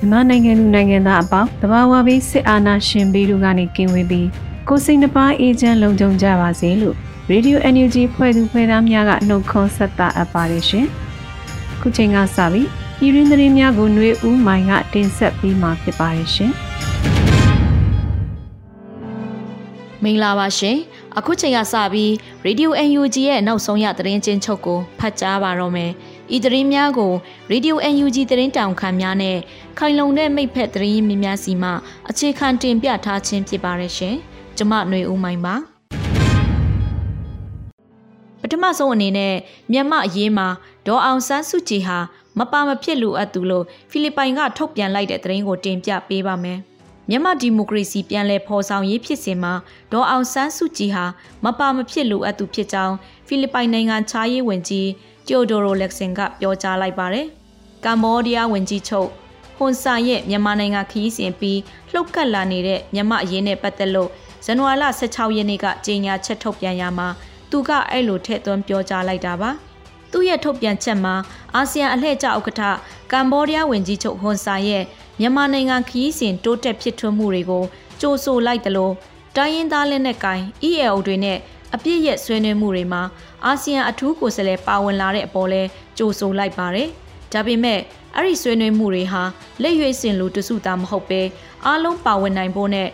မြန်မာနိုင်ငံလူနိုင်ငံသားအပေါင်းတဘာဝပြီးစစ်အာဏာရှင်ပြီးတို့ကနေကင်းဝေးပြီးကိုစိတ်နှပါအေဂျင့်လုံခြုံကြပါစေလို့ Radio NUG ဖွဲ့သူဖွဲ့သားများကနှုတ်ခွန်းဆက်တာအပ်ပါတယ်ရှင်။ခုချိန်ကစပြီးပြည်ရင်းသတင်းများကိုຫນွေဦးမိုင်ကတင်ဆက်ပြီးမှာဖြစ်ပါတယ်ရှင်။မင်္ဂလာပါရှင်။အခုချိန်ကစပြီး Radio NUG ရဲ့နောက်ဆုံးရသတင်းချင်းချုပ်ကိုဖတ်ကြားပါတော့မယ်။ ဤသတင်းများကို Radio UNG သတင်းတောင်ခံများနဲ့ခိုင်လုံတဲ့မိဖက်သတင်းရင်းမြများစီမှအခြေခံတင်ပြထားခြင်းဖြစ်ပါရဲ့ရှင်။ကျမຫນွေဦးမိုင်ပါ။ပထမဆုံးအနေနဲ့မြန်မာအရေးမှာဒေါ်အောင်ဆန်းစုကြည်ဟာမပါမဖြစ်လို့အပ်သူလို့ဖိလစ်ပိုင်ကထုတ်ပြန်လိုက်တဲ့သတင်းကိုတင်ပြပေးပါမယ်။မြန်မာဒီမိုကရေစီပြန်လည်ဖော်ဆောင်ရေးဖြစ်စဉ်မှာဒေါ်အောင်ဆန်းစုကြည်ဟာမပါမဖြစ်လို့အပ်သူဖြစ်ကြောင်းဖိလစ်ပိုင်နိုင်ငံခြားရေးဝန်ကြီး ကျိုဒိုရိုလက်ဆင်ကပြောကြားလိုက်ပါတယ်။ကမ္ဘောဒီးယားဝန်ကြီးချုပ်ဟွန်ဆာရဲ့မြန်မာနိုင်ငံခရီးစဉ်ပြီးလှုပ်ခတ်လာနေတဲ့မြန်မာအရေးနဲ့ပတ်သက်လို့ဇန်နဝါရီလ16ရက်နေ့ကကြေညာချက်ထုတ်ပြန်ရမှာသူကအဲ့လိုထည့်သွင်းပြောကြားလိုက်တာပါ။သူ့ရဲ့ထုတ်ပြန်ချက်မှာအာဆီယံအလှည့်ကျဥက္ကဋ္ဌကမ္ဘောဒီးယားဝန်ကြီးချုပ်ဟွန်ဆာရဲ့မြန်မာနိုင်ငံခရီးစဉ်တိုးတက်ဖြစ်ထွန်းမှုတွေကိုကြိုဆိုလိုက်တယ်လို့တိုင်းရင်းသားလက်နက်ကိုင် EAO တွေနဲ့ အပြည့်ရဲ့ဆွေးနွေးမှုတွေမှာအာဆီယံအထူးကိုယ်စားလှယ်ပါဝင်လာတဲ့အပေါ်လဲကြိုဆိုလိုက်ပါတယ်။ဒါပေမဲ့အဲ့ဒီဆွေးနွေးမှုတွေဟာလက်ရွေးစင်လိုတစုတာမဟုတ်ပဲအားလုံးပါဝင်နိုင်ဖို့နဲ့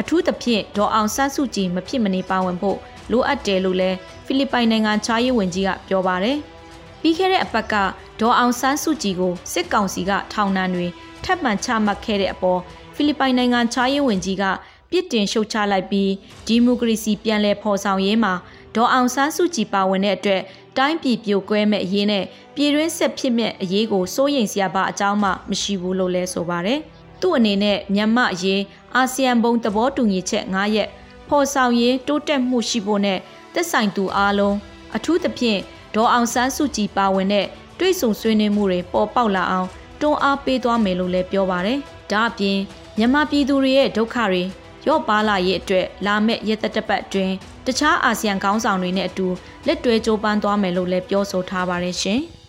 အထူးသဖြင့်ဒေါ်အောင်ဆန်းစုကြည်မဖြစ်မနေပါဝင်ဖို့လိုအပ်တယ်လို့လဲဖိလစ်ပိုင်နိုင်ငံခြားရေးဝန်ကြီးကပြောပါတယ်။ပြီးခဲ့တဲ့အပတ်ကဒေါ်အောင်ဆန်းစုကြည်ကိုစစ်ကောင်စီကထောင်နှံတွေထပ်မံချမှတ်ခဲ့တဲ့အပေါ်ဖိလစ်ပိုင်နိုင်ငံခြားရေးဝန်ကြီးက ပြစ်တင်ရှုတ်ချလိုက်ပြီးဒီမိုကရေစီပြန်လည်ဖော်ဆောင်ရေးမှာဒေါ်အောင်ဆန်းစုကြည်ပါဝင်တဲ့အတွက်တိုင်းပြည်ပြိုကွဲမဲ့အရေးနဲ့ပြည်တွင်းဆက်ဖြစ်မဲ့အရေးကိုစိုးရိမ်စရာပါအကြောင်းမှမရှိဘူးလို့လဲဆိုပါတယ်။သူ့အနေနဲ့မြန်မာအရေးအာဆီယံဘုံသဘောတူညီချက်9ရက်ဖော်ဆောင်ရေးတိုးတက်မှုရှိဖို့နဲ့သက်ဆိုင်သူအားလုံးအထူးသဖြင့်ဒေါ်အောင်ဆန်းစုကြည်ပါဝင်တဲ့တွဲဆုံဆွေးနွေးမှုတွေပေါ်ပေါက်လာအောင်တွန်းအားပေးသွားမယ်လို့လည်းပြောပါတယ်။ဒါအပြင်မြန်မာပြည်သူတွေရဲ့ဒုက္ခတွေ ရော့ပါလာရေးအတွက်လာမယ့်ရက်သက်တပတ်အတွင်းတခြားအာဆီယံခေါင်းဆောင်တွေနဲ့အတူလက်တွဲကြိုးပမ်းသွားမယ်လို့လည်းပြောဆိုထားပါတယ်ရှင်။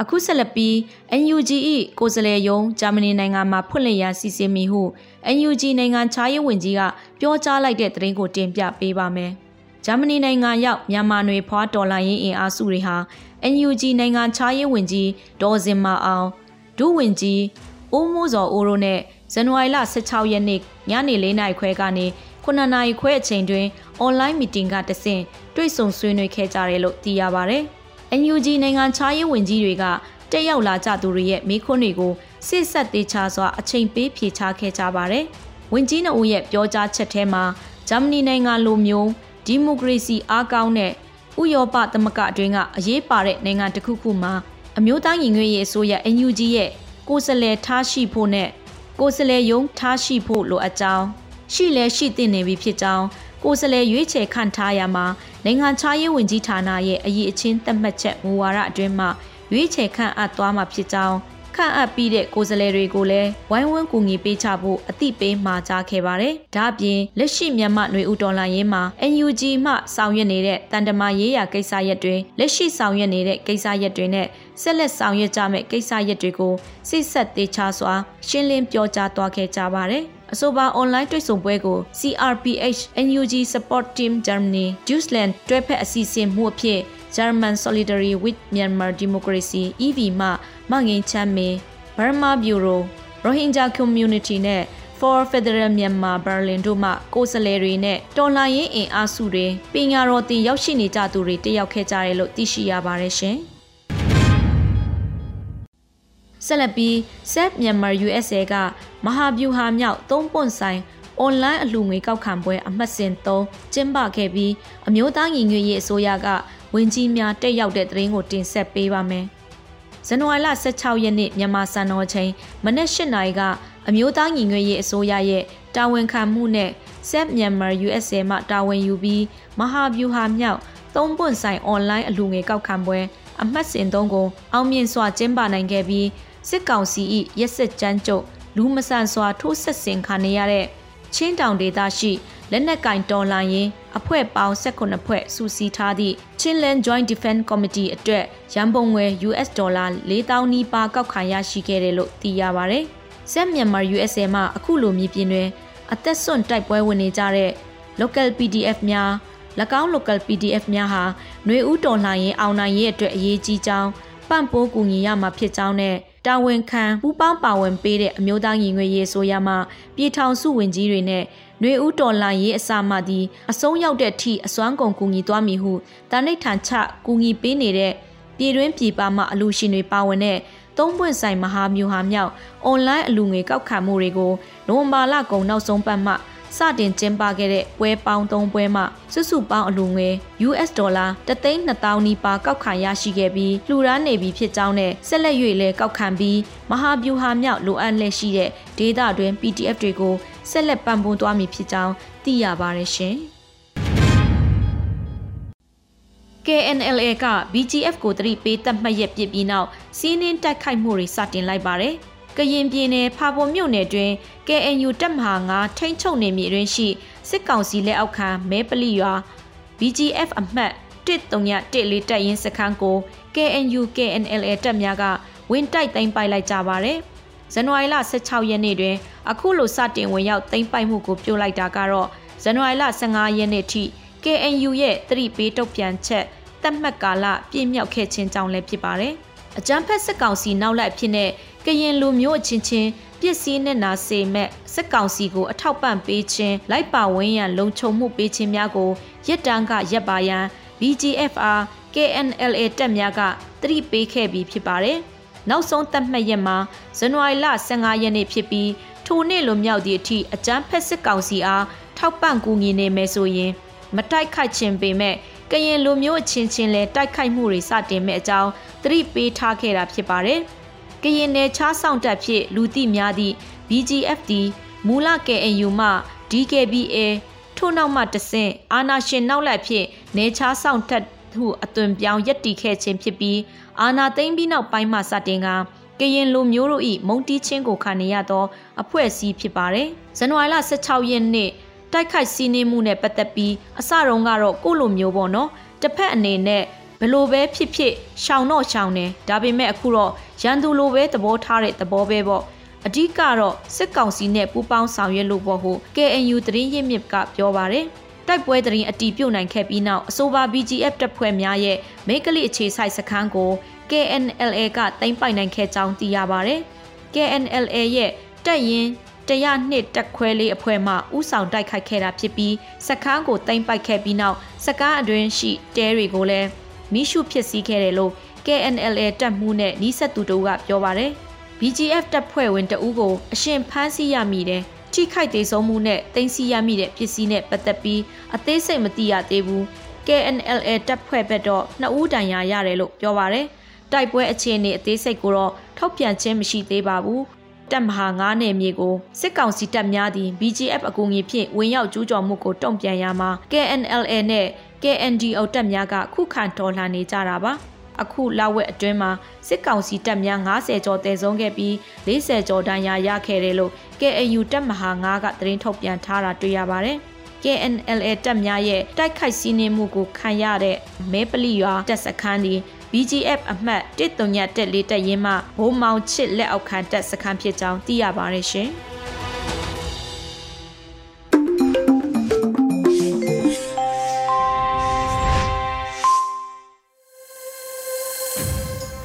အခုဆက်လက်ပြီး NUG ၏ကိုယ်စားလှယ်ယုံဂျာမနီနိုင်ငံမှာဖွင့်လှစ်ရန်စီစဉ်မိဟု NUG နိုင်ငံခြားရေးဝန်ကြီးကပြောကြားလိုက်တဲ့သတင်းကိုတင်ပြပေးပါမယ်။ဂျာမနီနိုင်ငံရောက်မြန်မာနွေဖွားတော်လိုင်းရင်အင်အားစုတွေဟာ NUG နိုင်ငံခြားရေးဝန်ကြီးဒေါ်စင်မာအောင်ဒုဝန်ကြီးဦးမိုးစောအိုးတို့နဲ့ ဇန်နဝါရီလ16ရက်နေ့ညနေ4နာရီခွဲကနေ9နာရီခွဲအချိန်တွင်အွန်လိုင်းမီတင်ကတဆင့်တွေ့ဆုံဆွေးနွေးခဲ့ကြတယ်လို့သိရပါဗျ။ NUG နိုင်ငံခြားရေးဝန်ကြီးတွေကတက်ရောက်လာကြသူတွေရဲ့မိခွန်းတွေကိုစစ်ဆက်သေးချစွာအချိန်ပေးဖြေချခဲ့ကြပါတယ်။ဝန်ကြီးနှုတ်ရဲ့ပြောကြားချက်ထဲမှာဂျာမနီနိုင်ငံလိုမျိုးဒီမိုကရေစီအားကောင်းတဲ့ဥရောပသမဂ္ဂအတွင်းကအရေးပါတဲ့နိုင်ငံတစ်ခုခုမှာအမျိုးသားညီညွတ်ရေးအစိုးရ NUG ရဲ့ကိုယ်စားလှယ်ထားရှိဖို့နဲ့ ကိုယ်စားလှယ်ယုံထားရှိဖို့လိုအပ်ကြောင်းရှိလဲရှိသင့်နေပြီဖြစ်ကြောင်းကိုယ်စားလှယ်ရွေးချယ်ခန့်ထားရမှာနိုင်ငံခြားရေးဝန်ကြီးဌာနရဲ့အရေးအချင်းသတ်မှတ်ချက်မူဝါဒအတွင်းမှာရွေးချယ်ခန့်အပ်သွားမှာဖြစ်ကြောင်းခန့်အပ်ပြီးတဲ့ကိုယ်စားလှယ်တွေကိုလည်းဝိုင်းဝန်းကူညီပေးချဖို့အသိပေးမှာကြားခဲ့ပါတယ်။ဒါ့အပြင်လက်ရှိမြန်မာຫນွေဦးတော်လှန်ရေးမှာ NUG မှဆောင်ရွက်နေတဲ့တန်တမာရေးရာကိစ္စရပ်တွေလက်ရှိဆောင်ရွက်နေတဲ့ကိစ္စရပ်တွေနဲ့ ဆက်လက်ဆောင်ရွက်ကြမယ့်ကိစ္စရပ်တွေကိုစိတ်ဆက်သေးချစွာရှင်းလင်းပြောကြားသွားခဲ့ကြပါတယ်။အဆိုပါအွန်လိုင်းတွေ့ဆုံပွဲကို CRPH NUG Support Team Germany Deutschland တွဲဖက်အစီအစဉ်မှုအဖြစ် German Solidarity with Myanmar Democracy EV မှမငင်းချမ်းမင်း Burma Bureau Rohingya Community နဲ့ For Federal Myanmar Berlin တို့မှကိုယ်စားလှယ်တွေနဲ့တော်လှန်ရေးအင်အားစုတွေပညာတော်တင်ရောက်ရှိနေကြသူတွေတက်ရောက်ခဲ့ကြတယ်လို့သိရှိရပါတယ်ရှင်။ ဆက်လက်ပြီး Set Myanmar USA ကမဟာဗျူဟာမြောက်၃ပွန့်ဆိုင်အွန်လိုင်းအလှငွေကောက်ခံပွဲအမှတ်စဉ်3ကျင်းပခဲ့ပြီးအမျိုးသားညီညွတ်ရေးအစိုးရကဝင်ကြီးများတက်ရောက်တဲ့သတင်းကိုတင်ဆက်ပေးပါမယ်။ဇန်နဝါရီလ16ရက်နေ့မြန်မာစံတော်ချိန်မနက်၈နာရီကအမျိုးသားညီညွတ်ရေးအစိုးရရဲ့တာဝန်ခံမှုနဲ့ Set Myanmar USA မှတာဝန်ယူပြီးမဟာဗျူဟာမြောက်သုံးပွင့်ဆိုင်အွန်လိုင်းအလူငွေကောက်ခံပွဲအမှတ်စဉ်သုံးကိုအောင်မြင်စွာကျင်းပနိုင်ခဲ့ပြီး စစ်ကောင်စီ၏ရက်စစ်ကြမ်းကြုတ်လူမဆန်စွာထိုးဆက်ဆင်ခံနေရတဲ့ချင်းတောင်ဒေသရှိလက်နက်ကင်တော်လှန်ရေးအဖွဲ့ပေါင်း18ဖွဲ့စုစည်းထားသည့် Chinland Joint Defense Committee အတွက်ရန်ပုံငွေ US ဒေါ်လာ4000နီးပါးကောက်ခံရရှိခဲ့တယ်လို့သိရပါဗျ။ဆက်မြန်မာ USA မှအခုလိုမြေပြင်တွင်အသက်ဆွန့်တိုက်ပွဲဝင်နေကြတဲ့ local PDF များ၎င်း local PDF များဟာຫນွေဦးတော်လှန်ရေးအောင်နိုင်ရေးအတွက်အရေးကြီးကြောင်းပံ့ပိုးကူညီရမှာဖြစ်ကြောင်းနဲ့ တာဝန်ခံပူးပေါင်းပါဝင်ပေးတဲ့အမျိုးသားညီညွတ်ရေးဆိုရမှပြည်ထောင်စုဝင်ကြီးတွေနဲ့ຫນွေဦးတော်လှန်ရေးအစမှသည်အဆုံးရောက်တဲ့အထိအစွမ်းကုန်ကူညီသွားမည်ဟုတာနိဋ္ဌာန်ချကူညီပေးနေတဲ့ပြည်တွင်းပြည်ပမှအလူရှင်တွေပါဝင်တဲ့သုံးပွင့်ဆိုင်မဟာမြူဟာမြောက်အွန်လိုင်းအလူငွေကောက်ခံမှုတွေကိုနိုဝင်ဘာလကုန်နောက်ဆုံးပတ်မှ စတင်ကျင်းပခဲ့တဲ့ပွဲပေါင်း၃ပွဲမှာစုစုပေါင်းအလူငွေ US ဒေါ်လာ3,200နီးပါးကောက်ခံရရှိခဲ့ပြီးလှူဒါန်းနေပြီဖြစ်ကြောင်းနဲ့ဆက်လက်၍လည်းကောက်ခံပြီးမဟာဗျူဟာမြောက်လိုအပ်လက်ရှိတဲ့ဒေတာတွင် PDF တွေကိုဆက်လက်ပံ့ပိုးသွားမည်ဖြစ်ကြောင်းသိရပါတယ်ရှင်။ KNLA က BGF ကိုတတိပေးတတ်မှတ်ရပြစ်ပြီးနောက်စီးနှင်းတိုက်ခိုက်မှုတွေစတင်လိုက်ပါတယ်။ ကရင်ပြည်နယ်ဖာပွန်မြို့နယ်တွင် KNU တပ်မဟာ9ထိန်းချုပ်နေမြေတွင်ရှိစစ်ကောင်စီလက်အောက်ခံမဲပလီရွာ BGF အမှတ်131တပ်ရင်းစခန်းကို KNU KNLA တပ်များကဝင်တိုက်သိမ်းပိုက်လိုက်ကြပါတယ်။ဇန်နဝါရီလ16ရက်နေ့တွင် အခုလိုစတင်ဝင်ရောက်သိမ်းပိုက်မှုကိုပြုလိုက်တာကတော့ဇန်နဝါရီလ15ရက်နေ့ထိ KNU ရဲ့သတိပေးတုတ်ပြန်ချက်တတ်မှတ်ကာလပြည့်မြောက်ခဲ့ခြင်းကြောင့်လည်းဖြစ်ပါတယ်။အကြမ်းဖက်စစ်ကောင်စီနောက်လိုက်ဖြစ်တဲ့ ကရင်လူမျိုးအချင်းချင်းပစ္စည်းနဲ့နာစေမဲ့စစ်ကောင်စီကိုအထောက်ပံ့ပေးခြင်းလိုက်ပါဝန်းရန်လုံခြုံမှုပေးခြင်းများကိုရက်တန်းကရပ်ပါရန် BGFR KNLA တပ်များကတတိပေးခဲ့ပြီးဖြစ်ပါတယ်။နောက်ဆုံးသတ်မှတ်ရက်မှာဇန်နဝါရီလ15ရက်နေ့ဖြစ်ပြီးထိုနေ့လိုမြောက်သည့်အထိအကြမ်းဖက်စစ်ကောင်စီအားထောက်ပံ့ကူညီနေမယ်ဆိုရင်မတိုက်ခိုက်ခြင်းပေမဲ့ကရင်လူမျိုးအချင်းချင်းလဲတိုက်ခိုက်မှုတွေစတင်မဲ့အကြောင်းသတိပေးထားခဲ့တာဖြစ်ပါတယ်။ ကရင်နယ်ခြားဆောင်တပ်ဖြင့်လူသိများသည့် BGFD မူလ KNU မှ DKBA ထို့နောက်မှတဆင့်အာနာရှင်နောက်လိုက်ဖြင့်နယ်ခြားဆောင်တပ်ဟုအသွင်ပြောင်းရက်တီခဲ့ခြင်းဖြစ်ပြီးအာနာသိမ့်ပြီးနောက်ပိုင်းမှစတင်ကကရင်လူမျိုးတို့၏မုံတီးချင်းကိုခံနေရသောအဖွဲ့အစည်းဖြစ်ပါတယ်။ဇန်နဝါရီလ16ရက်နေ့တိုက်ခိုက်စီးနှင်းမှုနဲ့ပတ်သက်ပြီးအစတုန်းကတော့ကိုလိုမျိုးပေါ့နော်။တစ်ဖက်အနေနဲ့ ဘလို့ပဲဖြစ်ဖြစ်ရှောင်တော့ရှောင်တယ်ဒါပေမဲ့အခုတော့ရန်သူလိုပဲသဘောထားတဲ့သဘောပဲပေါ့အဓိကတော့စစ်ကောင်စီနဲ့ပူးပေါင်းဆောင်ရွက်လို့ပေါ့ဟု KNU သတင်းရင်းမြစ်ကပြောပါတယ်တိုက်ပွဲသတင်းအတီးပြုတ်နိုင်ခဲ့ပြီးနောက်အဆိုပါ BGF တပ်ဖွဲ့များရဲ့မိကလိအခြေဆိုင်စခန်းကို KNLA ကတင်ပိုက်နိုင်ခဲ့ကြောင်းသိရပါတယ်။ KNLA ရဲ့တပ်ရင်းတရားနှစ်တက်ခွဲလေးအဖွဲ့မှဥဆောင်တိုက်ခိုက်ခဲ့တာဖြစ်ပြီးစခန်းကိုတင်ပိုက်ခဲ့ပြီးနောက်စကားအတွင်းရှိတဲတွေကိုလည်း မိရှုဖြစ်စည်းခဲ့တယ်လို့ KNLA တပ်မှုနဲ့နီးစပ်သူတို့ကပြောပါတယ်။ BGF တပ်ဖွဲ့ဝင်တဦးကိုအရှင်ဖမ်းဆီးရမိတယ်။ထိခိုက်သေးဆုံးမှုနဲ့တင်စီရမိတဲ့ပစ္စည်းနဲ့ပတ်သက်ပြီးအသေးစိတ်မသိရသေးဘူး။ KNLA တပ်ဖွဲ့ဘက်တော့နှစ်ဦးတန်ရာရတယ်လို့ပြောပါတယ်။တိုက်ပွဲအခြေအနေအသေးစိတ်ကိုတော့ထုတ်ပြန်ခြင်းမရှိသေးပါဘူး။ တပ်မဟာ9နယ်မြေကိုစစ်ကောင်စီတပ်များသည် BGF အကူအညီဖြင့်ဝင်ရောက်ကျူးကျော်မှုကိုတုံ့ပြန်ရမှာ KNLA နဲ့ KNDO တပ်များကခုခံတော်လှန်နေကြတာပါအခုလဝက်အတွင်းမှာစစ်ကောင်စီတပ်များ90ကျော်တဲဆုံးခဲ့ပြီး40ကျော်ဒဏ်ရာရခဲ့တယ်လို့ KAU တပ်မဟာ9ကသတင်းထုတ်ပြန်ထားတာတွေ့ရပါတယ်။ KNLA တပ်များရဲ့တိုက်ခိုက်စီးနှင်းမှုကိုခံရတဲ့မဲပလီရွာတပ်စခန်းဒီ BGF အမှတ်139တက်လေးတက်ရင်းမှဘိုးမောင်ချစ်လက်အောက်ခံတပ်စခန်းဖြစ်ကြောင်းသိရပါတယ်ရှင်။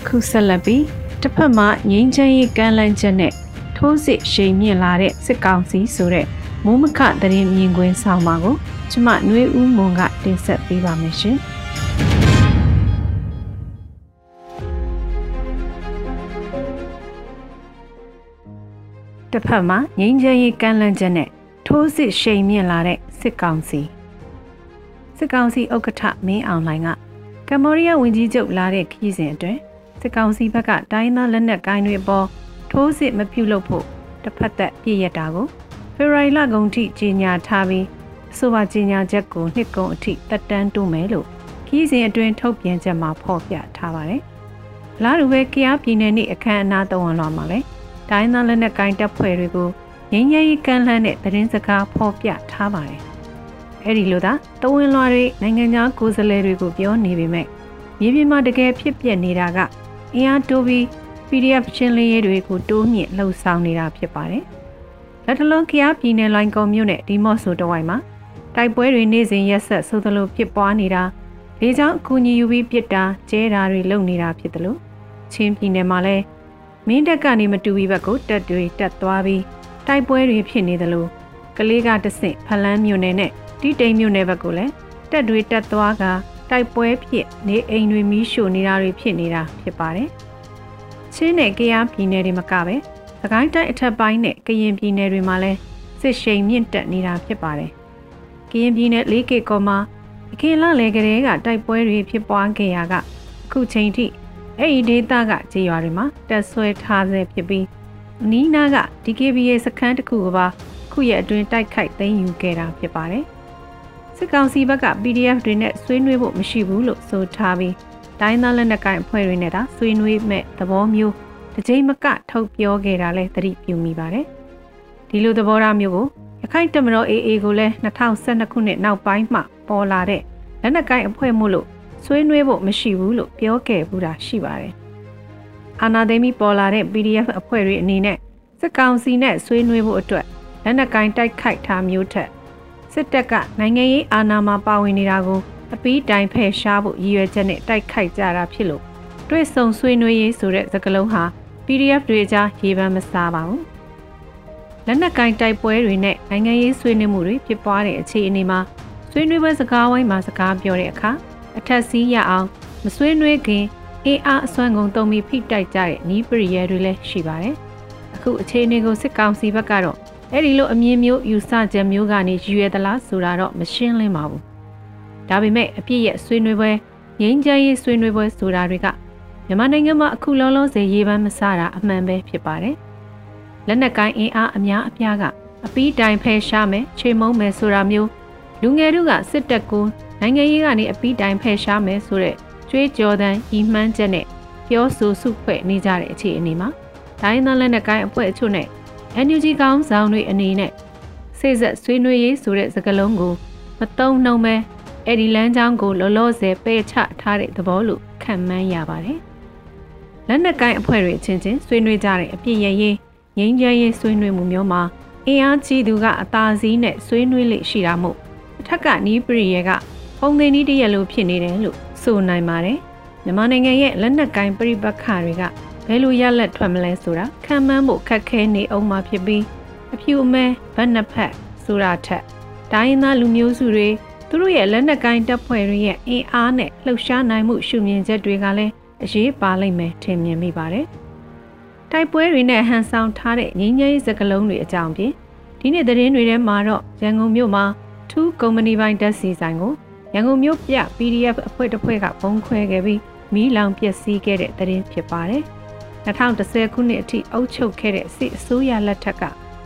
ခုဆက်လက်ပြီးတစ်ဖက်မှာငိမ့်ချမ်းရေးကမ်းလှမ်းချက်နဲ့ထိုးစစ်ရှိန်မြင့်လာတဲ့စစ်ကောင်စီဆိုတဲ့မိုးမခသတင်းမြင်ကွင်းဆောင်ပါကိုကျမနှွေးဦးမွန်ကတင်ဆက်ပေးပါမယ်ရှင်။ တစ်ဖက်မှာငိမ့်ချမ်းရေးကမ်းလှမ်းချက်နဲ့ထိုးစစ်ရှိန်မြင့်လာတဲ့စစ်ကောင်စီစစ်ကောင်စီဥက္ကဋ္ဌမင်းအောင်လှိုင်ကကမ္ဘောဒီးယားဝန်ကြီးချုပ်လာတဲ့ခရီးစဉ်အတွင်းစစ်ကောင်စီဘက်ကတိုင်းသားလက်နက်ကိုင်းတွေပေါ်ထိုးစစ်မပြုလုပ်ဖို့တစ်ဖက်သက်ပြည့်ရတာကိုဖေဖော်ဝါရီလကုန်ထိကြေညာထားပြီးအဆိုပါကြေညာချက်ကိုနှစ်ကုန်အထိတက်တန်းတိုးမယ်လို့ခရီးစဉ်အတွင်းထုတ်ပြန်ချက်မှာဖော်ပြထားပါတယ်။လာလူပဲကရားပြည်နယ်နေ့အခမ်းအနားတဝန်လွှာမှာလည်း တိုင်းသားလက်နက်ကိုင်းတပ်ဖွဲ့တွေကိုငင်းငယ်ရေးကမ်းလှမ်းတဲ့သတင်းစကားဖော်ပြထားပါတယ်။အဲဒီလိုသာတဝန်လွှာတွေနိုင်ငံခြားကိုယ်စားလှယ်တွေကိုပြောနေပေမဲ့မြေပြင်မှာတကယ်ဖြစ်ပျက်နေတာကအင်အားတိုးပြီး PDF ရှင်းလင်းရေးတွေကိုတိုးမြင့်လှုပ်ဆောင်နေတာဖြစ်ပါတယ်။လက်တလုံးခရားပြည်နယ်လိုင်းကုံမြို့နယ်ဒီမော့ဆိုတဝိုင်မှာတိုက်ပွဲတွေနေ့စဉ်ရက်ဆက်ဆိုသလိုဖြစ်ပွားနေတာလေကြောင်းအကူအညီယူပြီးပြစ်တာကျဲတာတွေလုပ်နေတာဖြစ်တယ်လို့ချင်းပြည်နယ်မှာလည်း မင်းတက်ကနေမတူပြီးဘက်ကိုတက်တွေတက်သွားပြီးတိုက်ပွဲတွေဖြစ်နေတယ်လို့ကလေးကတဆင့်ဖလန်းမြို့နယ်နဲ့တိတိမ်မြို့နယ်ဘက်ကိုလည်းတက်တွေတက်သွားကတိုက်ပွဲဖြစ်နေအိမ်တွေမီးရှို့နေတာတွေဖြစ်နေတာဖြစ်ပါတယ်။ချင်းနဲ့ကရားပြည်နယ်တွေမှာကပဲသခိုင်းတိုင်းအထက်ပိုင်းနဲ့ကရင်ပြည်နယ်တွေမှာလည်းစစ်ရှိန်မြင့်တက်နေတာဖြစ်ပါတယ်။ကရင်ပြည်နယ်၄ကီကောမှာအခင်လလေကလေးကတိုက်ပွဲတွေဖြစ်ပွားခဲ့ရကအခုချိန်ထိ အဲ့ဒီဒေသကခြေရွာတွေမှာတက်ဆွဲထားဆဲဖြစ်ပြီးနီးနားက DKBA စခန်းတစ်ခုကပါခုရဲ့အတွင်းတိုက်ခိုက်သိမ်းယူခဲ့တာဖြစ်ပါတယ်။စစ်ကောင်စီဘက်က PDF တွေနဲ့ဆွေးနွေးဖို့မရှိဘူးလို့ဆိုထားပြီးတိုင်းသားလက်နက်ကိုင်အဖွဲ့တွေနဲ့သာဆွေးနွေးမဲ့သဘောမျိုးတစ်ချိန်မကထုတ်ပြောခဲ့တာလဲသတိပြုမိပါတယ်။ဒီလိုသဘောထားမျိုးကိုရခိုင်တမတော် AA ကိုလည်း2012ခုနှစ်နောက်ပိုင်းမှပေါ်လာတဲ့လက်နက်ကိုင်အဖွဲ့မှုလို့ ဆွေးနွေးဖို့မရှိဘူးလို့ပြောခဲ့ဘူးတာရှိပါတယ်။အာနာသိမီပေါ်လာတဲ့ PDF အဖွဲ့တွေအနေနဲ့စစ်ကောင်စီနဲ့ဆွေးနွေးဖို့အတွက်လက်နက်ကင်တိုက်ခိုက်ထားမျိုးထက်စစ်တပ်ကနိုင်ငံရေးအာဏာမှာပါဝင်နေတာကိုအပီးတိုင်ဖယ်ရှားဖို့ရည်ရွယ်ချက်နဲ့တိုက်ခိုက်ကြတာဖြစ်လို့တွေ့ဆုံဆွေးနွေးရေးဆိုတဲ့စကားလုံးဟာ PDF တွေကြားရေပန်းမစားပါဘူး။လက်နက်ကင်တိုက်ပွဲတွေနဲ့နိုင်ငံရေးဆွေးနွေးမှုတွေဖြစ်ပွားတဲ့အခြေအနေမှာဆွေးနွေးပွဲစကားဝိုင်းမှာစကားပြောတဲ့အခါ အထက်စီးရအောင်မဆွေးနွေးခင်အင်အားအစွမ်းကုန်တုံပြီးဖိတိုက်ကြတဲ့နီးပရိရဲတွေလည်းရှိပါတယ်။အခုအခြေအနေကိုစစ်ကောင်စီဘက်ကတော့အဲ့ဒီလိုအမြင်မျိုးယူဆချက်မျိုးကနေရည်ရွယ်သလားဆိုတာတော့မရှင်းလင်းပါဘူး။ဒါပေမဲ့အပြည့်ရဲ့ဆွေးနွေးပွဲငြိမ်းချမ်းရေးဆွေးနွေးပွဲဆိုတာတွေကမြန်မာနိုင်ငံမှာအခုလုံးလုံးစေရေးပန်းမစတာအမှန်ပဲဖြစ်ပါတယ်။လက်နက်ကိုင်းအင်အားအများအပြားကအပီးတိုင်ဖယ်ရှားမယ်ခြေမုံမယ်ဆိုတာမျိုးလူငယ်တို့ကစစ်တပ်ကို နိုင်ငံရေးကနေအပီးတိုင်ဖယ်ရှားမယ်ဆိုတဲ့ကြွေးကြော်သံဤမှန်းချက်နဲ့ပြောဆိုစုဖွဲ့နေကြတဲ့အခြေအနေမှာဒိုင်းသားလက်နက်ကိုင်းအဖွဲ့အချို့နဲ့ NUG ကောင်းဆောင်တွေအနေနဲ့စိတ်ဆက်ဆွေးနွေးရေးဆိုတဲ့စကားလုံးကိုမတုံ့နှုံပဲအဲ့ဒီလမ်းကြောင်းကိုလောလောဆယ်ပယ်ချထားတဲ့သဘောလို့ခံမှန်းရပါတယ်။လက်နက်ကိုင်းအဖွဲ့တွေအချင်းချင်းဆွေးနွေးကြတဲ့အပြည့်ရရေးငြိမ်းချမ်းရေးဆွေးနွေးမှုမျိုးမှာအင်အားကြီးသူကအသာစီးနဲ့ဆွေးနွေးလိရှိတာမို့အထက်ကနီးပရိယေက ပုံသိန်းဤတရလိုဖြစ်နေတယ်လို့ဆိုနိုင်ပါတယ်မြန်မာနိုင်ငံရဲ့လက်နက်ကိုင်းပြိပက္ခတွေကဘယ်လိုရလက်ထွက်မလဲဆိုတာခံမှန်းဖို့ခက်ခဲနေအောင်မှဖြစ်ပြီးအဖြူအမဲဗတ်နှစ်ဖက်ဆိုတာထက်တိုင်းသားလူမျိုးစုတွေသူတို့ရဲ့လက်နက်ကိုင်းတပ်ဖွဲ့တွေရဲ့အင်အားနဲ့လှုပ်ရှားနိုင်မှုရှုမြင်ချက်တွေကလည်းအရေးပါလိမ့်မယ်ထင်မြင်မိပါတယ်တိုက်ပွဲတွေနဲ့ဟန်ဆောင်ထားတဲ့ငင်းငယ်စကလုံးတွေအကြောင်းပြင်ဒီနေ့သတင်းတွေထဲမှာတော့ရန်ကုန်မြို့မှာထူးကုမ္ပဏီပိုင်းတက်စီဆိုင်ကို ရန်ကုန်မြို့ပြ PDF အဖွဲ့တစ်ဖွဲ့ကဘုံခွဲခဲ့ပြီးမီးလောင်ပျက်စီးခဲ့တဲ့သတင်းဖြစ်ပါတယ်။2010ခုနှစ်အထိအုပ်ချုပ်ခဲ့တဲ့စစ်အစိုးရလက်ထက်က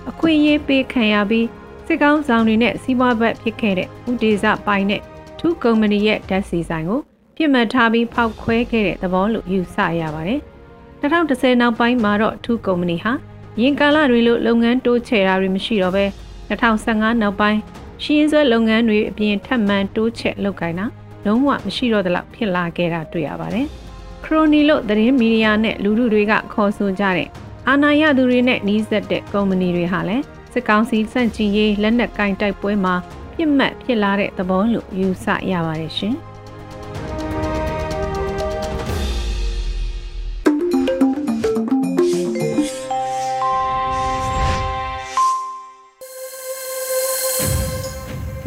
အခွင့်အရေးပေးခံရပြီးစစ်ကောင်းဆောင်တွေနဲ့စီးပွားဘက်ဖြစ်ခဲ့တဲ့ဥဒေဇပိုင်နဲ့ထူးကုမ္ပဏီရဲ့ဓာတ်စီဆိုင်ကိုပြစ်မှတ်ထားပြီးဖောက်ခွဲခဲ့တဲ့သဘောလို့ယူဆရပါတယ်။2010နောက်ပိုင်းမှာတော့ထူးကုမ္ပဏီဟာရင်ကာလတွေလို့လုပ်ငန်းတိုးချဲ့တာတွေမရှိတော့ဘဲ2015နောက်ပိုင်း ရှင်းဆွဲလုပ်ငန်းတွေအပြင်ထပ်မံတိုးချက်လုပ်ကိုင်တာလုံးဝမရှိတော့တဲ့လောက်ဖြစ်လာခဲ့တာတွေ့ရပါတယ်။ခရိုနီလို့သတင်းမီဒီယာနဲ့လူထုတွေကခေါ်ဆိုကြတဲ့အာဏာရသူတွေနဲ့နှီးစပ်တဲ့ကုမ္ပဏီတွေဟာလည်းစစ်ကောင်စီစန့်ကျင်ရေးလက်နက်ကင်တိုက်ပွဲမှာပြစ်မှတ်ဖြစ်လာတဲ့သဘောလို့ယူဆရပါတယ်ရှင်။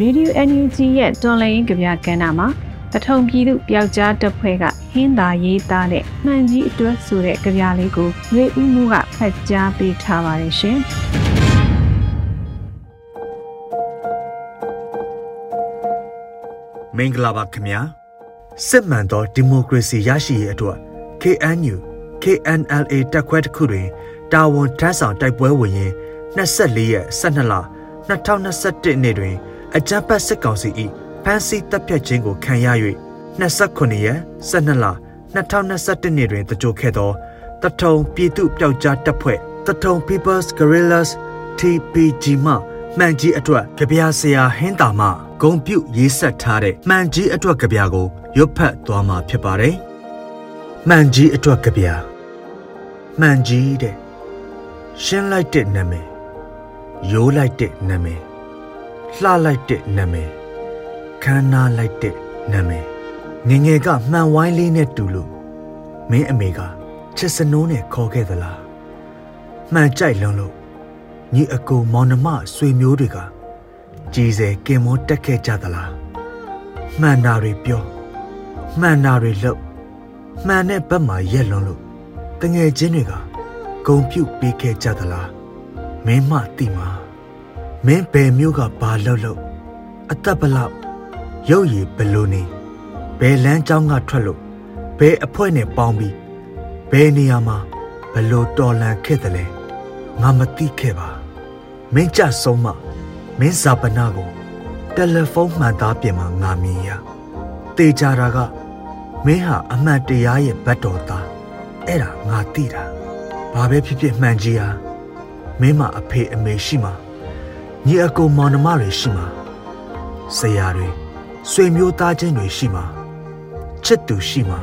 Radio NUG ရဲ့တော်လိုင်းကြပြကဏ္ဍမှာပထုံပြည်သူပျောက်ကြားတပ်ဖွဲ့ကဟင်းသာရေးသားတဲ့မှန်ကြီးအတွက်ဆိုတဲ့ကြပြလေးကိုရွေဦးမှုကဖတ်ကြားပေးထားပါတယ်ရှင်။မင်္ဂလာပါခင်ဗျာစစ်မှန်သောဒီမိုကရေစီရရှိရေးအတွက် KNU KNLA တက်ခွဲတစ်ခုတွင်တာဝန်ထမ်းဆောင်တိုက်ပွဲဝင်ရင်24ရက်12လ2021နှစ်တွင် အကြမ်းဖက်စစ်ကောင်စီ၏ဖမ်းဆီးတပ်ဖြတ်ခြင်းကိုခံရ၍29ရက်12လ2021နှစ်တွင်တကြိုခဲ့သောတထုံပြည်သူပျောက်ကြားတပ်ဖွဲ့တထုံ People's Guerrillas TPG မှမှန်ကြီးအတွက်ကြပြဆရာဟင်းတာမှဂုံပြုတ်ရေးဆက်ထားတဲ့မှန်ကြီးအတွက်ကြပြကိုရွတ်ဖတ်သွားမှာဖြစ်ပါတယ်။မှန်ကြီးအတွက်ကြပြမှန်ကြီးတဲ့ရှင်းလိုက်တဲ့နာမည်ရိုးလိုက်တဲ့နာမည် လှလိုက်တဲ့နာမည်ခမ်းနားလိုက်တဲ့နာမည်ငငယ်ကမှန်ဝိုင်းလေးနဲ့တူလို့မင်းအမေကချစ်စနိုးနဲ့ခေါ်ခဲ့သလားမှန်ကြိုက်လွန်းလို့ညီအကိုမောင်နှမဆွေမျိုးတွေကကြည်စဲကင်မောတက်ခဲ့ကြသလားမှန်တာတွေပြောမှန်တာတွေလုပ်မှန်တဲ့ဘက်မှာရက်လွန်းလို့တငယ်ချင်းတွေကဂုံပြုတ်ပေးခဲ့ကြသလားမင်းမသိမှာ မင်းဘယ်မျိုးကဘာလုပ်လို့အသက်ဘလောက်ရုပ်ရည်ဘလို့နေဘယ်လမ်းကြောင်းကထွက်လို့ဘယ်အဖွဲ့နဲ့ပေါင်းပြီးဘယ်နေရာမှာဘလို့တော်လန်ခဲ့တယ်လဲငါမသိခဲ့ပါမင်းကြဆုံးမမင်းဇာပနာကိုတယ်လီဖုန်းမှန်သားပြင်မှာငါမြင်ရတေချာတာကမင်းဟာအမှန်တရားရဲ့ဘတ်တော်သားအဲ့ဒါငါသိတာဘာပဲဖြစ်ဖြစ်မှန်ကြီးဟာမင်းမအဖေအမေရှိမှာ ညီအကိုမောင်နှမတွေရှိမှာဆရာတွေဆွေမျိုးသားချင်းတွေရှိမှာချစ်သူရှိမှာ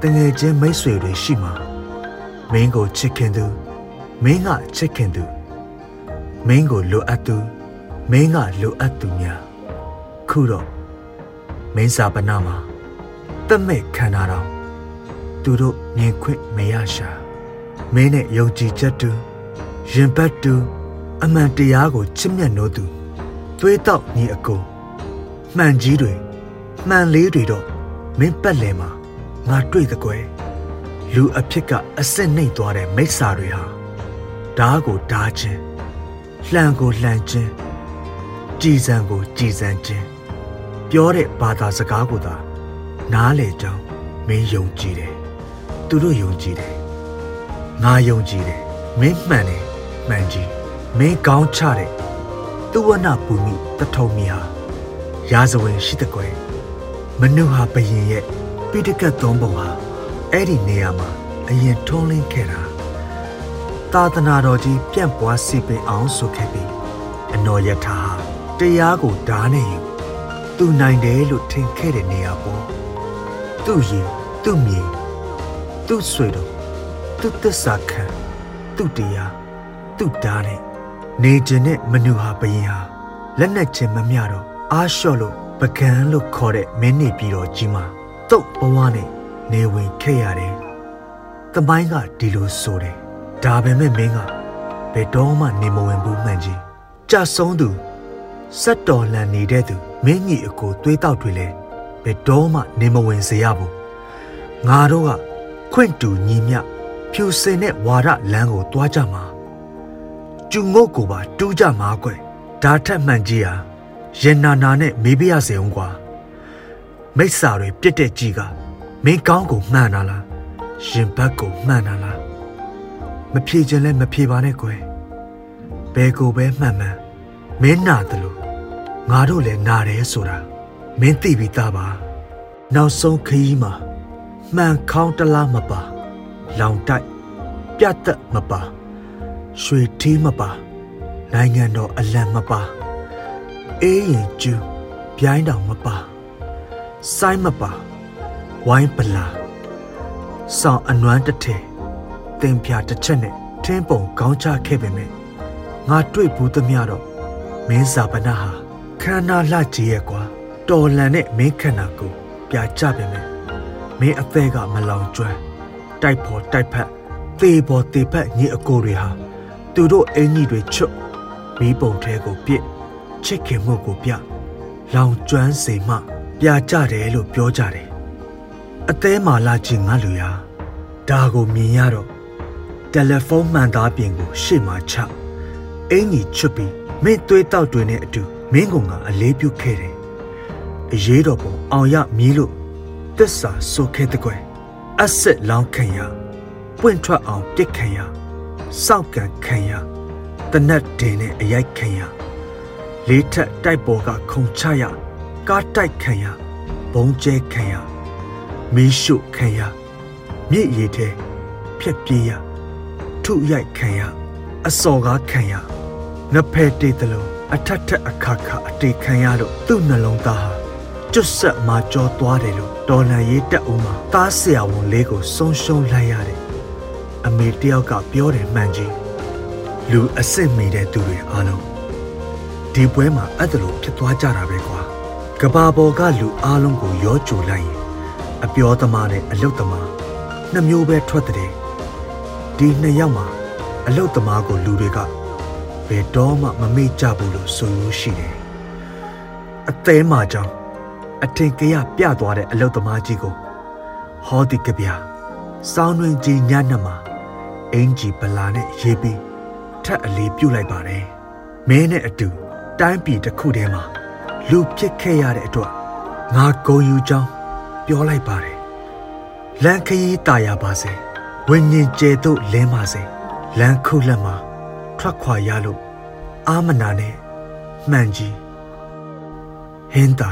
တငယ်ချင်းမိတ်ဆွေတွေရှိမှာမင်းကိုချစ်ခင်သူမင်းကချစ်ခင်သူမင်းကိုလိုအပ်သူမင်းကလိုအပ်သူများခုတော့မင်းစာပနာမှာတမဲ့ခံတာတော့သူတို့မြင်ခွင့်မရရှာမင်းနဲ့ယုံကြည်ချက်တူရင်ပတ်တူ အမှန်တရားကိုချစ်မြတ်နိုးသူသွေးတောက်ညီအကိုမှန်ကြီးတွေမှန်လေးတွေတော့မင်းပတ်လည်မှာငါတွေ့တဲ့ကွယ်လူအဖြစ်ကအစ်စ်နှိမ့်သွားတဲ့မိစ္ဆာတွေဟာဓားကိုဓားခြင်းလှန်ကိုလှန်ခြင်းကြည်စံကိုကြည်စံခြင်းပြောတဲ့ဘာသာစကားကိုသာနားလေကြောင်းမင်းယုံကြည်တယ်သူတို့ယုံကြည်တယ်ငါယုံကြည်တယ်မင်းမှန်တယ်မှန်ကြီး မင်းကောင်းချတယ်သူဝနပူမိတထုံမီဟာရာဇဝင်ရှိတဲ့ကွယ်မနုဟာဘယင်ရဲ့ပိဋကတ်သုံးပုံဟာအဲ့ဒီနေရာမှာအရင်ထုံးလင်းခဲ့တာသာသနာတော်ကြီးပြန့်ပွားစီပင်အောင်ဆိုခဲ့ပြီးအနော်ယထာဟာတရားကိုဓာနဲ့ယူသူနိုင်တယ်လို့ထင်ခဲ့တဲ့နေရာပေါ့သူ့ရင်သူ့မြေသူ့ဆွေတော်သူ့သစ္စာခံသူ့တရားသူ့ဓာနဲ့ နေခြင်းနဲ့မနူဟာဘယင်ဟာလက်နဲ့ချင်းမမျှတော့အားလျှော့လို့ပကံလို့ခေါ်တဲ့မင်းနေပြည်တော်ကြီးမှာတုတ်ဘဝနဲ့နေဝင်ခဲ့ရတယ်။တမိုင်းကဒီလိုဆိုတယ်။ဒါပေမဲ့မင်းကဘယ်တော့မှနေမဝင်ဘူးမှန်ကြီး။ကြဆုံးသူစက်တော်လန်နေတဲ့သူမင်းကြီးအကိုသွေးတောက်တွေလဲဘယ်တော့မှနေမဝင်စေရဘူး။ငါတို့ကခွင့်တူညီမျှဖြူစင်တဲ့ဝါရလမ်းကိုတွားကြမှာ။ ကျုံငုတ်ကိုပါတူးကြမှာကွယ်။ဒါထက်မှန်ကြီးဟာရင်နာနာနဲ့မေးပြရစေအောင်ကွာမိစ္ဆာတွေပြစ်တဲ့ကြီးကမင်းကောင်းကိုမှန်တာလားရင်ဘတ်ကိုမှန်တာလားမဖြေခြင်းလဲမဖြေပါနဲ့ကွယ်ဘယ်ကိုပဲမှန်မှန်မင်းနာတယ်လို့ငါတို့လည်းနာတယ်ဆိုတာမင်းသိပြီးသားပါနောက်ဆုံးခရီးမှာမှန်ခေါင်းတလားမပါလောင်တိုက်ပြတ်သက်မပါ ရွှေထီးမပါနိုင်ငံတော်အလံမပါအေးရင်ကျူးပြိုင်းတောင်မပါစိုင်းမပါဝိုင်းပလာဆောင်းအနွမ်းတစ်ထည်တင်ပြတစ်ချက်နဲ့ထင်းပုံကောင်းချခဲ့ပေမဲ့ငါတွေ့ဘူးသမျှတော့မင်းစာပနာဟာခန္ဓာလှကြီးရဲ့ကွာတော်လန်နဲ့မင်းခန္ဓာကိုပြကြပေမဲ့မင်းအသေးကမလောင်ကျွမ်းတိုက်ဖို့တိုက်ဖက်သေဖို့သေဖက်ညီအကိုတွေဟာ သူတို့အင်ကြီးတွေချွတ်မီးပုံထဲကိုပြစ်ချစ်ခင်မှုကိုပြလောင်ကျွမ်းစေမှပြာကျတယ်လို့ပြောကြတယ်အသေးမာလာချင်းငါလူရာဒါကိုမြင်ရတော့တယ်လီဖုန်းမှန်သားပြင်ကိုရှေ့မှာချအင်ကြီးချွတ်ပြီးမင်းသွေးတောက်တွေနဲ့အတူမင်းကငါအလေးပြုခဲ့တယ်အရေးတော်ပုံအောင်ရမီးလို့တစ္ဆာဆိုခဲ့တဲ့ကွယ်အစ်စ်လောင်းခံရပွင့်ထွက်အောင်ပြစ်ခံရ စောက်ကန်ခံရတနတ်တင်နဲ့အရိုက်ခံရလေးထက်တိုက်ပေါ်ကခုံချရကားတိုက်ခံရဘုံကျဲခံရမီးရှို့ခံရမြစ်ရည်ထဲဖြက်ပြေးရထုရိုက်ခံရအစော်ကားခံရငဖဲတေးတလုံးအထက်ထက်အခါခါအတေခံရလို့သူ့နှလုံးသားဟာကျွတ်ဆက်မှာကြောသွားတယ်လို့တော်လန်ရေးတက်ဦးမှာသားဆရာဝန်လေးကိုဆုံးရှုံးလိုက်ရတယ် အမေတယောက်ကပြောတယ်မှန်ကြီးလူအစ်စ်မိတဲ့သူတွေအားလုံးဒီပွဲမှာအဲ့ဒါလိုဖြစ်သွားကြတာပဲကွာကဘာပေါ်ကလူအားလုံးကိုရောကြိုလိုက်ရင်အပြောသမားနဲ့အလုတ်သမားနှစ်မျိုးပဲထွက်တဲ့ဒီနှစ်ယောက်မှာအလုတ်သမားကိုလူတွေကဘယ်တော့မှမမေ့ကြဘူးလို့ဆိုလို့ရှိတယ်အသေးမှကြောင့်အထင်ကရပြသွားတဲ့အလုတ်သမားကြီးကိုဟောဒီကဗျာစောင်းတွင်ကြီးညနှမှာ အင်ဂျီပလာနဲ့ရေးပြီးထပ်အလေးပြုတ်လိုက်ပါတယ်မင်းနဲ့အတူတိုင်းပြည်တစ်ခုထဲမှာလူဖြစ်ခဲ့ရတဲ့အတွက်ငါဂုံယူကြောင်းပြောလိုက်ပါတယ်လန်ခရီးတာယာပါစေဝิญဉ်ကျဲတို့လင်းပါစေလန်ခုလက်မှာထွက်ခွာရလို့အာမနာနဲ့မှန်ကြီးဟင်းတာ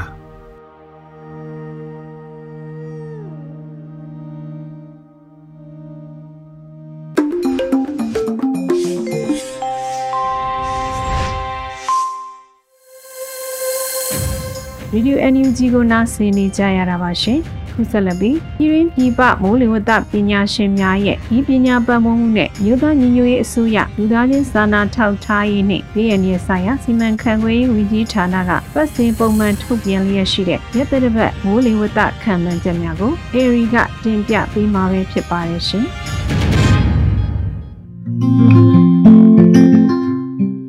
ရေဒီယို NUG ကိုနားဆင်နေကြရတာပါရှင်ခုဆက်လက်ပြီးပြည်ရင်းပြည်ပမိုးလေဝသပညာရှင်များရဲ့ဒီပညာပတ်မွန်မှုနဲ့မြို့သားညီညွတ်ရေးအစိုးရလူသားချင်းစာနာထောက်ထားရေးနဲ့ပြည်ရင်းရဲ့ဆိုင်ရာစီမံခန့်ခွဲရေးဝန်ကြီးဌာနကပတ်စဉ်ပုံမှန်ထုတ်ပြန်လျက်ရှိတဲ့ရက်သက်တစ်ပတ်မိုးလေဝသခံမှန်းချက်များကိုအေရီကတင်ပြပေးမှာပဲဖြစ်ပါတယ်ရှင်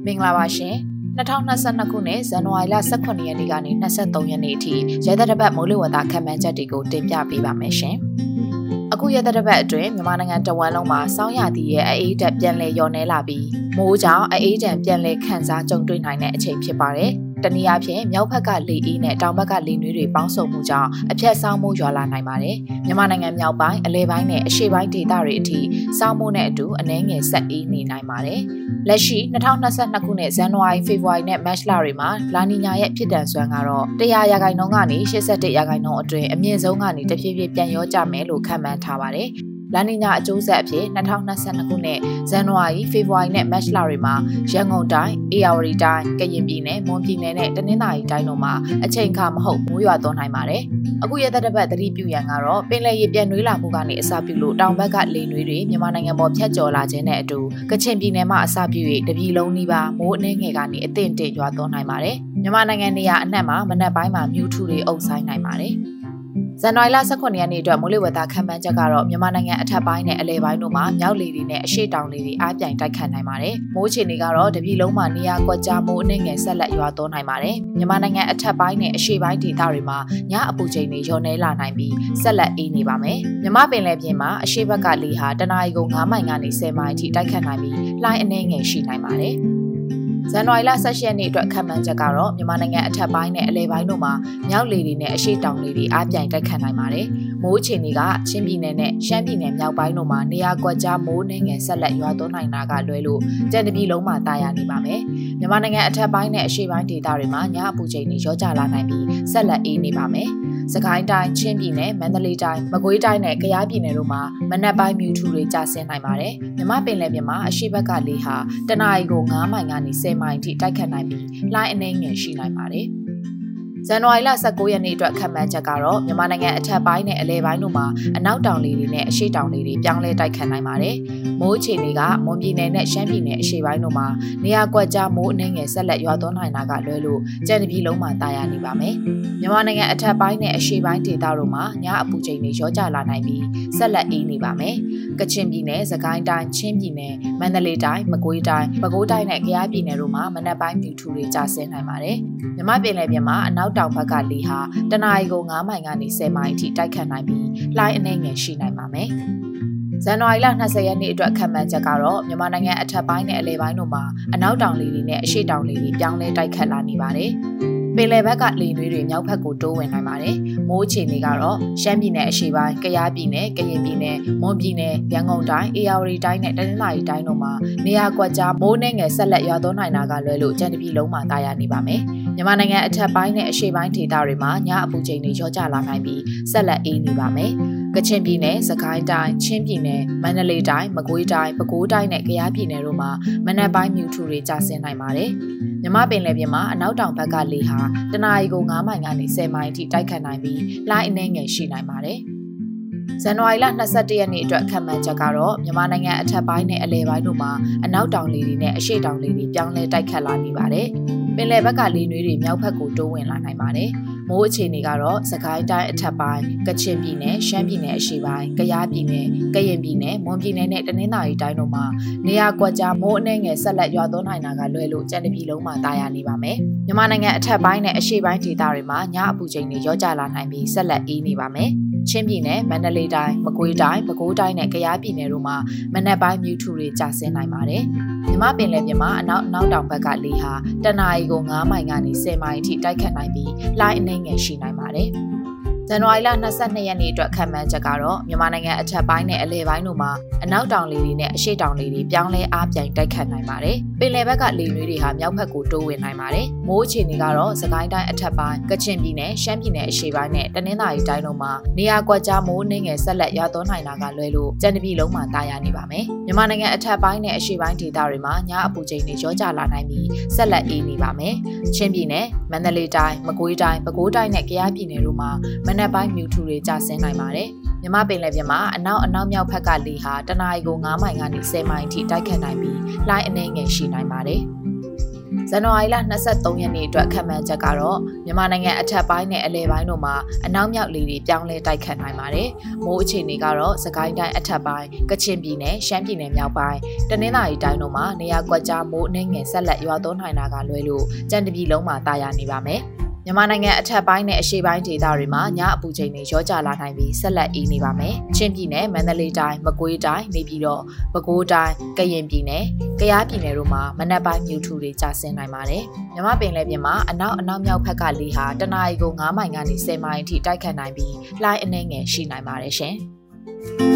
မင်္ဂလာပါရှင် 2022ခုနှစ်ဇန်နဝါရီလ18ရက်နေ့ကနေ23ရက်နေ့အထိရဲသက်တစ်ပတ်မိုးလေဝသခန့်မှန်းချက်တွေကိုတင်ပြပေးပါမယ်ရှင်။အခုရဲသက်တစ်ပတ်အတွင်းမြန်မာနိုင်ငံတဝန်းလုံးမှာစောင်းရသည့်ရဲ့အေးတက်ပြန်လည်လျော့နေလာပြီးမိုးကြောင့်အေးတံပြန်လည်ခန်းစားကြုံတွေ့နိုင်တဲ့အချိန်ဖြစ်ပါတယ်။ တနည်းအားဖြင့်မြောက်ဘက်ကလေအေးနဲ့တောင်ဘက်ကလေနွေးတွေပေါင်းစုံမှုကြောင့်အပြက်ဆောင်းမိုးရွာလာနိုင်ပါတယ်။မြန်မာနိုင်ငံမြောက်ပိုင်းအလဲပိုင်းနဲ့အရှေ့ပိုင်းဒေသတွေအထိဆောင်းမိုးနဲ့အတူအနှဲငယ်ဆက်အေးနေနိုင်ပါတယ်။လက်ရှိ2022ခုနှစ်ဇန်နဝါရီဖေဖော်ဝါရီနဲ့မတ်လတွေမှာလာနီညာရဲ့ဖြစ်တန်စွမ်းကတော့100ရာခိုင်နှုန်းကနေ81ရာခိုင်နှုန်းအတွင်းအမြင့်ဆုံးကနေတဖြည်းဖြည်းပြန်ရောကြမယ်လို့ခန့်မှန်းထားပါတယ်။ လာနီညာအကျိုးဆက်အဖြစ်2022ခုနှစ်ဇန်နဝါရီဖေဖော်ဝါရီနဲ့မတ်လတွေမှာရန်ကုန်တိုင်း၊အေရဝတီတိုင်း၊ကရင်ပြည်နယ်၊မွန်ပြည်နယ်နဲ့တနင်္သာရီတိုင်းတို့မှာအချိန်အခါမဟုတ်မိုးရွာသွန်းနိုင်ပါတယ်။အခုရက်သက်တစ်ပတ်သတိပြုရန်ကတော့ပင်လယ်ရေပြန်နှွေးလာမှုကနေအစပြုလို့တောင်ဘက်ကလေနွေးတွေမြန်မာနိုင်ငံပေါ်ဖြတ်ကျော်လာခြင်းနဲ့အတူကချင်ပြည်နယ်မှာအစပြု၍တပြည်လုံးနီးပါးမိုးအနှဲငယ်ကနေအသင့်တင့်ရွာသွန်းနိုင်ပါတယ်။မြန်မာနိုင်ငံနေရာအနှံ့မှာမနက်ပိုင်းမှာမြူထူတွေအုပ်ဆိုင်နိုင်ပါတယ်။ ဇန်နဝါရီလ18ရက်နေ့အတွက်မိုးလေဝသခန့်မှန်းချက်ကတော့မြန်မာနိုင်ငံအထက်ပိုင်းနဲ့အလယ်ပိုင်းတို့မှာမြောက်လေတွေနဲ့အရှေ့တောင်လေတွေအားပြိုင်တိုက်ခတ်နိုင်ပါတယ်။မိုးချေနေကတော့တပြည်လုံးမှာနေရာကွက်ကြားမိုးအနှဲငယ်ဆက်လက်ရွာသွန်းနိုင်ပါတယ်။မြန်မာနိုင်ငံအထက်ပိုင်းနဲ့အရှေ့ပိုင်းဒေသတွေမှာညအပူချိန်တွေလျော့နေလာနိုင်ပြီးဆက်လက်အေးနေပါမယ်။မြမပင်လယ်ပြင်မှာအရှေ့ဘက်ကလေဟာတနအီကို9မိုင်ကနေ10မိုင်အထိတိုက်ခတ်နိုင်ပြီးလှိုင်းအနှဲငယ်ရှိနိုင်ပါတယ်။ ဇန်နဝါရီလ16ရက်နေ့အတွက်ခံမှန်းချက်ကတော့မြန်မာနိုင်ငံအထက်ပိုင်းနဲ့အလဲပိုင်းတို့မှာမြောက်လေတွေနဲ့အရှေ့တောင်လေတွေအားပြိုင်တိုက်ခတ်နိုင်ပါတယ်။မိုးအခြေအနေကချင်းပြည်နယ်နဲ့ရှမ်းပြည်နယ်မြောက်ပိုင်းတို့မှာနေရာကွက်ကြားမိုးနှင်းငယ်ဆက်လက်ရွာသွန်းနိုင်တာကလွဲလို့ကြံတပြည်လုံးမှာတာယာနေပါမယ်။မြန်မာနိုင်ငံအထက်ပိုင်းနဲ့အရှေ့ပိုင်းဒေသတွေမှာညအပူချိန်တွေရောကြလာနိုင်ပြီးဆက်လက်အေးနေပါမယ်။စကိုင်းတိုင်းချင်းပြည်နယ်မန္တလေးတိုင်းမကွေးတိုင်းနဲ့ကယားပြည်နယ်တို့မှာမနက်ပိုင်းမြူထူတွေကျဆင်းနိုင်ပါတယ်မြမပင်လယ်ပြင်မှာအရှိဘက်ကလေဟာတနအီကို9မိုင်ကနေ10မိုင်ထိတိုက်ခတ်နိုင်ပြီးလှိုင်းအနှဲငယ်ရှိနိုင်ပါတယ် ဇန်နဝါရီလ19ရက်နေ့အတွက်ခန့်မှန်းချက်ကတော့မြန်မာနိုင်ငံအထက်ပိုင်းနဲ့အလဲပိုင်းတို့မှာအနောက်တောင်လေတွေနဲ့အရှေ့တောင်လေတွေပြောင်းလဲတိုက်ခတ်နိုင်ပါတယ်။မိုးအခြေအနေကမွန်ပြည်နယ်နဲ့ရှမ်းပြည်နယ်အရှေ့ပိုင်းတို့မှာနေရာကွက်ကြားမိုးအနှဲငယ်ဆက်လက်ရွာသွန်းနိုင်တာကလွဲလို့ကြံတပြည်လုံးမှာတာယာနေပါမယ်။မြန်မာနိုင်ငံအထက်ပိုင်းနဲ့အရှေ့ပိုင်းဒေသတို့မှာညအပူချိန်တွေရောကျလာနိုင်ပြီးဆက်လက်အေးနေပါမယ်။ကချင်ပြည်နယ်၊စကိုင်းတိုင်း၊ချင်းပြည်နယ်၊မန္တလေးတိုင်း၊မကွေးတိုင်း၊ပဲခူးတိုင်းနဲ့ကယားပြည်နယ်တို့မှာမနက်ပိုင်းမြူထူတွေကျဆင်းနိုင်ပါတယ်။မြမပင်လယ်ပြင်မှာအနောက်တောင်ဘက်ကလေဟာတနအီကို9မိုင်ကနေ10မိုင်အထိတိုက်ခတ်နိုင်ပြီးလှိုင်းအနှဲငယ်ရှိနိုင်ပါမယ်။ဇန်နဝါရီလ20ရက်နေ့အတွက်ခံမှန်းချက်ကတော့မြန်မာနိုင်ငံအထက်ပိုင်းနဲ့အလယ်ပိုင်းတို့မှာအနောက်တောင်လေတွေနဲ့အရှေ့တောင်လေတွေပြောင်းလဲတိုက်ခတ်လာနေပါတယ်။ပင်လယ်ဘက်ကလေနွေးတွေမြောက်ဘက်ကိုတိုးဝင်နိုင်ပါတယ်။မိုးအခြေအနေကတော့ရှမ်းပြည်နယ်အရှေ့ပိုင်း၊ကယားပြည်နယ်၊ကရင်ပြည်နယ်၊မွန်ပြည်နယ်၊ရန်ကုန်တိုင်း၊အေရဝတီတိုင်းနဲ့တနင်္သာရီတိုင်းတို့မှာနေရာကွက်ကြားမိုးနဲ့ငယ်ဆက်လက်ရွာသွန်းနိုင်တာကလွဲလို့ကြံတပြည်လုံးမှာတာယာနေပါမယ်။ မြန်မာနိုင်ငံအထက်ပိုင်းနဲ့အရှေ့ပိုင်းဒေသတွေမှာညအပူချိန်တွေရောကျလာနိုင်ပြီးဆက်လက်အေးနေပါမယ်။ကချင်ပြည်နယ်၊စကိုင်းတိုင်း၊ချင်းပြည်နယ်၊မန္တလေးတိုင်း၊မကွေးတိုင်း၊ပဲခူးတိုင်းနဲ့ကယားပြည်နယ်တို့မှာမနက်ပိုင်းမြူထူတွေကျဆင်းနိုင်ပါတယ်။မြမပင်လယ်ပြင်မှာအနောက်တောင်ဘက်ကလေဟာတနအီကို9မိုင်ကနေ10မိုင်အထိတိုက်ခတ်နိုင်ပြီးလှိုင်းအနှဲငယ်ရှိနိုင်ပါတယ်။ဇန်နဝါရီလ22ရက်နေ့အတွက်ခံမှန်းချက်ကတော့မြန်မာနိုင်ငံအထက်ပိုင်းနဲ့အလယ်ပိုင်းတို့မှာအနောက်တောင်လေတွေနဲ့အရှေ့တောင်လေတွေပြောင်းလဲတိုက်ခတ်လာနေပါတယ်။ ပင်လယ်ဘက်ကလေနွေးတွေမြောက်ဘက်ကိုတိုးဝင်လာနိုင်ပါတယ်။မိုးအခြေအနေကတော့စကိုင်းတိုင်းအထက်ပိုင်းကချင်ပြည်နယ်ရှမ်းပြည်နယ်အရှေ့ပိုင်းကယားပြည်နယ်ကရင်ပြည်နယ်မွန်ပြည်နယ်နဲ့တနင်္သာရီတိုင်းတို့မှာနေရာကွက်ကြားမိုးအနှဲငယ်ဆက်လက်ရွာသွန်းနိုင်တာကလွယ်လို့ကြံတပြည်လုံးမှာတာယာနေပါမယ်။မြန်မာနိုင်ငံအထက်ပိုင်းနဲ့အရှေ့ပိုင်းဒေသတွေမှာညအပူချိန်တွေရောကျလာနိုင်ပြီးဆက်လက်အေးနေပါမယ်။ ချင်းပြည်နယ်မန္တလေးတိုင်းမကွေးတိုင်းပဲခူးတိုင်းနဲ့ကယားပြည်နယ်တို့မှာမနက်ပိုင်းမြူထူတွေကျဆင်းနိုင်ပါတယ်။မြမပင်လယ်ပြင်မှာအနောက်နောက်တောင်ဘက်ကလေဟာတနအီကို9မိုင်ကနေ10မိုင်အထိတိုက်ခတ်နိုင်ပြီးလှိုင်းအနှဲငယ်ရှိနိုင်ပါတယ်။ ဇန်နဝါရီလ22ရက်နေ့အတွက်ခံမှန်းချက်ကတော့မြန်မာနိုင်ငံအထက်ပိုင်းနဲ့အလယ်ပိုင်းတို့မှာအနောက်တောင်လေတွေနဲ့အရှေ့တောင်လေတွေပြောင်းလဲအားပြိုင်တိုက်ခတ်နိုင်ပါတယ်။ပင်လယ်ဘက်ကလေနွေးတွေဟာမြောက်ဘက်ကိုတိုးဝင်နိုင်ပါတယ်။မိုးအခြေအနေကတော့စကိုင်းတိုင်းအထက်ပိုင်းကချင်ပြည်နယ်ရှမ်းပြည်နယ်အရှေ့ပိုင်းနဲ့တနင်္သာရီတိုင်းတို့မှာနေရာကွက်ကြားမိုးနှင်းငယ်ဆက်လက်ရွာသွန်းနိုင်တာကလွဲလို့ကြံတပြည်လုံးမှာတာယာနေပါမယ်။မြန်မာနိုင်ငံအထက်ပိုင်းနဲ့အရှေ့ပိုင်းဒေသတွေမှာညအပူချိန်တွေရောကျလာနိုင်ပြီးဆက်လက်အေးနေပါမယ်။ချင်းပြည်နယ်မန္တလေးတိုင်းမကွေးတိုင်းပဲခူးတိုင်းနဲ့ကယားပြည်နယ်တို့မှာမနက်ပိုင်းမြူထူတွေကျဆင်းနိုင်ပါတယ်။မြမပင်လယ်ပြင်မှာအနောက်အနောက်မြောက်ဘက်ကလေဟာတနအီကို9မိုင်ကနေ10မိုင်အထိတိုက်ခတ်နိုင်ပြီးလှိုင်းအနှဲငယ်ရှိနိုင်ပါတယ်။ဇန်နဝါရီလ23ရက်နေ့အတွက်ခံမှန်းချက်ကတော့မြန်မာနိုင်ငံအထက်ပိုင်းနဲ့အလယ်ပိုင်းတို့မှာအနောက်မြောက်လေတွေပြောင်းလဲတိုက်ခတ်နိုင်ပါတယ်။မိုးအခြေအနေကတော့စကိုင်းတိုင်းအထက်ပိုင်း၊ကချင်ပြည်နယ်၊ရှမ်းပြည်နယ်မြောက်ပိုင်း၊တနင်္သာရီတိုင်းတို့မှာနေရာကွက်ကြားမိုးအနှဲငယ်ဆက်လက်ရွာသွန်းနိုင်တာကလွဲလို့ကြံတပြည်လုံးမှာတာယာနေပါမယ်။ မြန်မာနိုင်ငံအထက်ပိုင်းနဲ့အရှေ့ပိုင်းဒေသတွေမှာညအပူချိန်တွေရောကျလာနိုင်ပြီးဆက်လက်အေးနေပါမယ်။ချင်းပြည်နယ်၊မန္တလေးတိုင်း၊မကွေးတိုင်း၊နေပြည်တော်၊ပဲခူးတိုင်း၊ကရင်ပြည်နယ်၊ကယားပြည်နယ်တို့မှာမနက်ပိုင်းမြူထူတွေကျဆင်းနိုင်ပါတယ်။မြမပင်လယ်ပြင်မှာအနောက်အနောက်မြောက်ဘက်ကလေဟာတနအီကို9မိုင်ကနေ10မိုင်အထိတိုက်ခတ်နိုင်ပြီးလှိုင်းအနှဲငယ်ရှိနိုင်ပါတယ်ရှင်။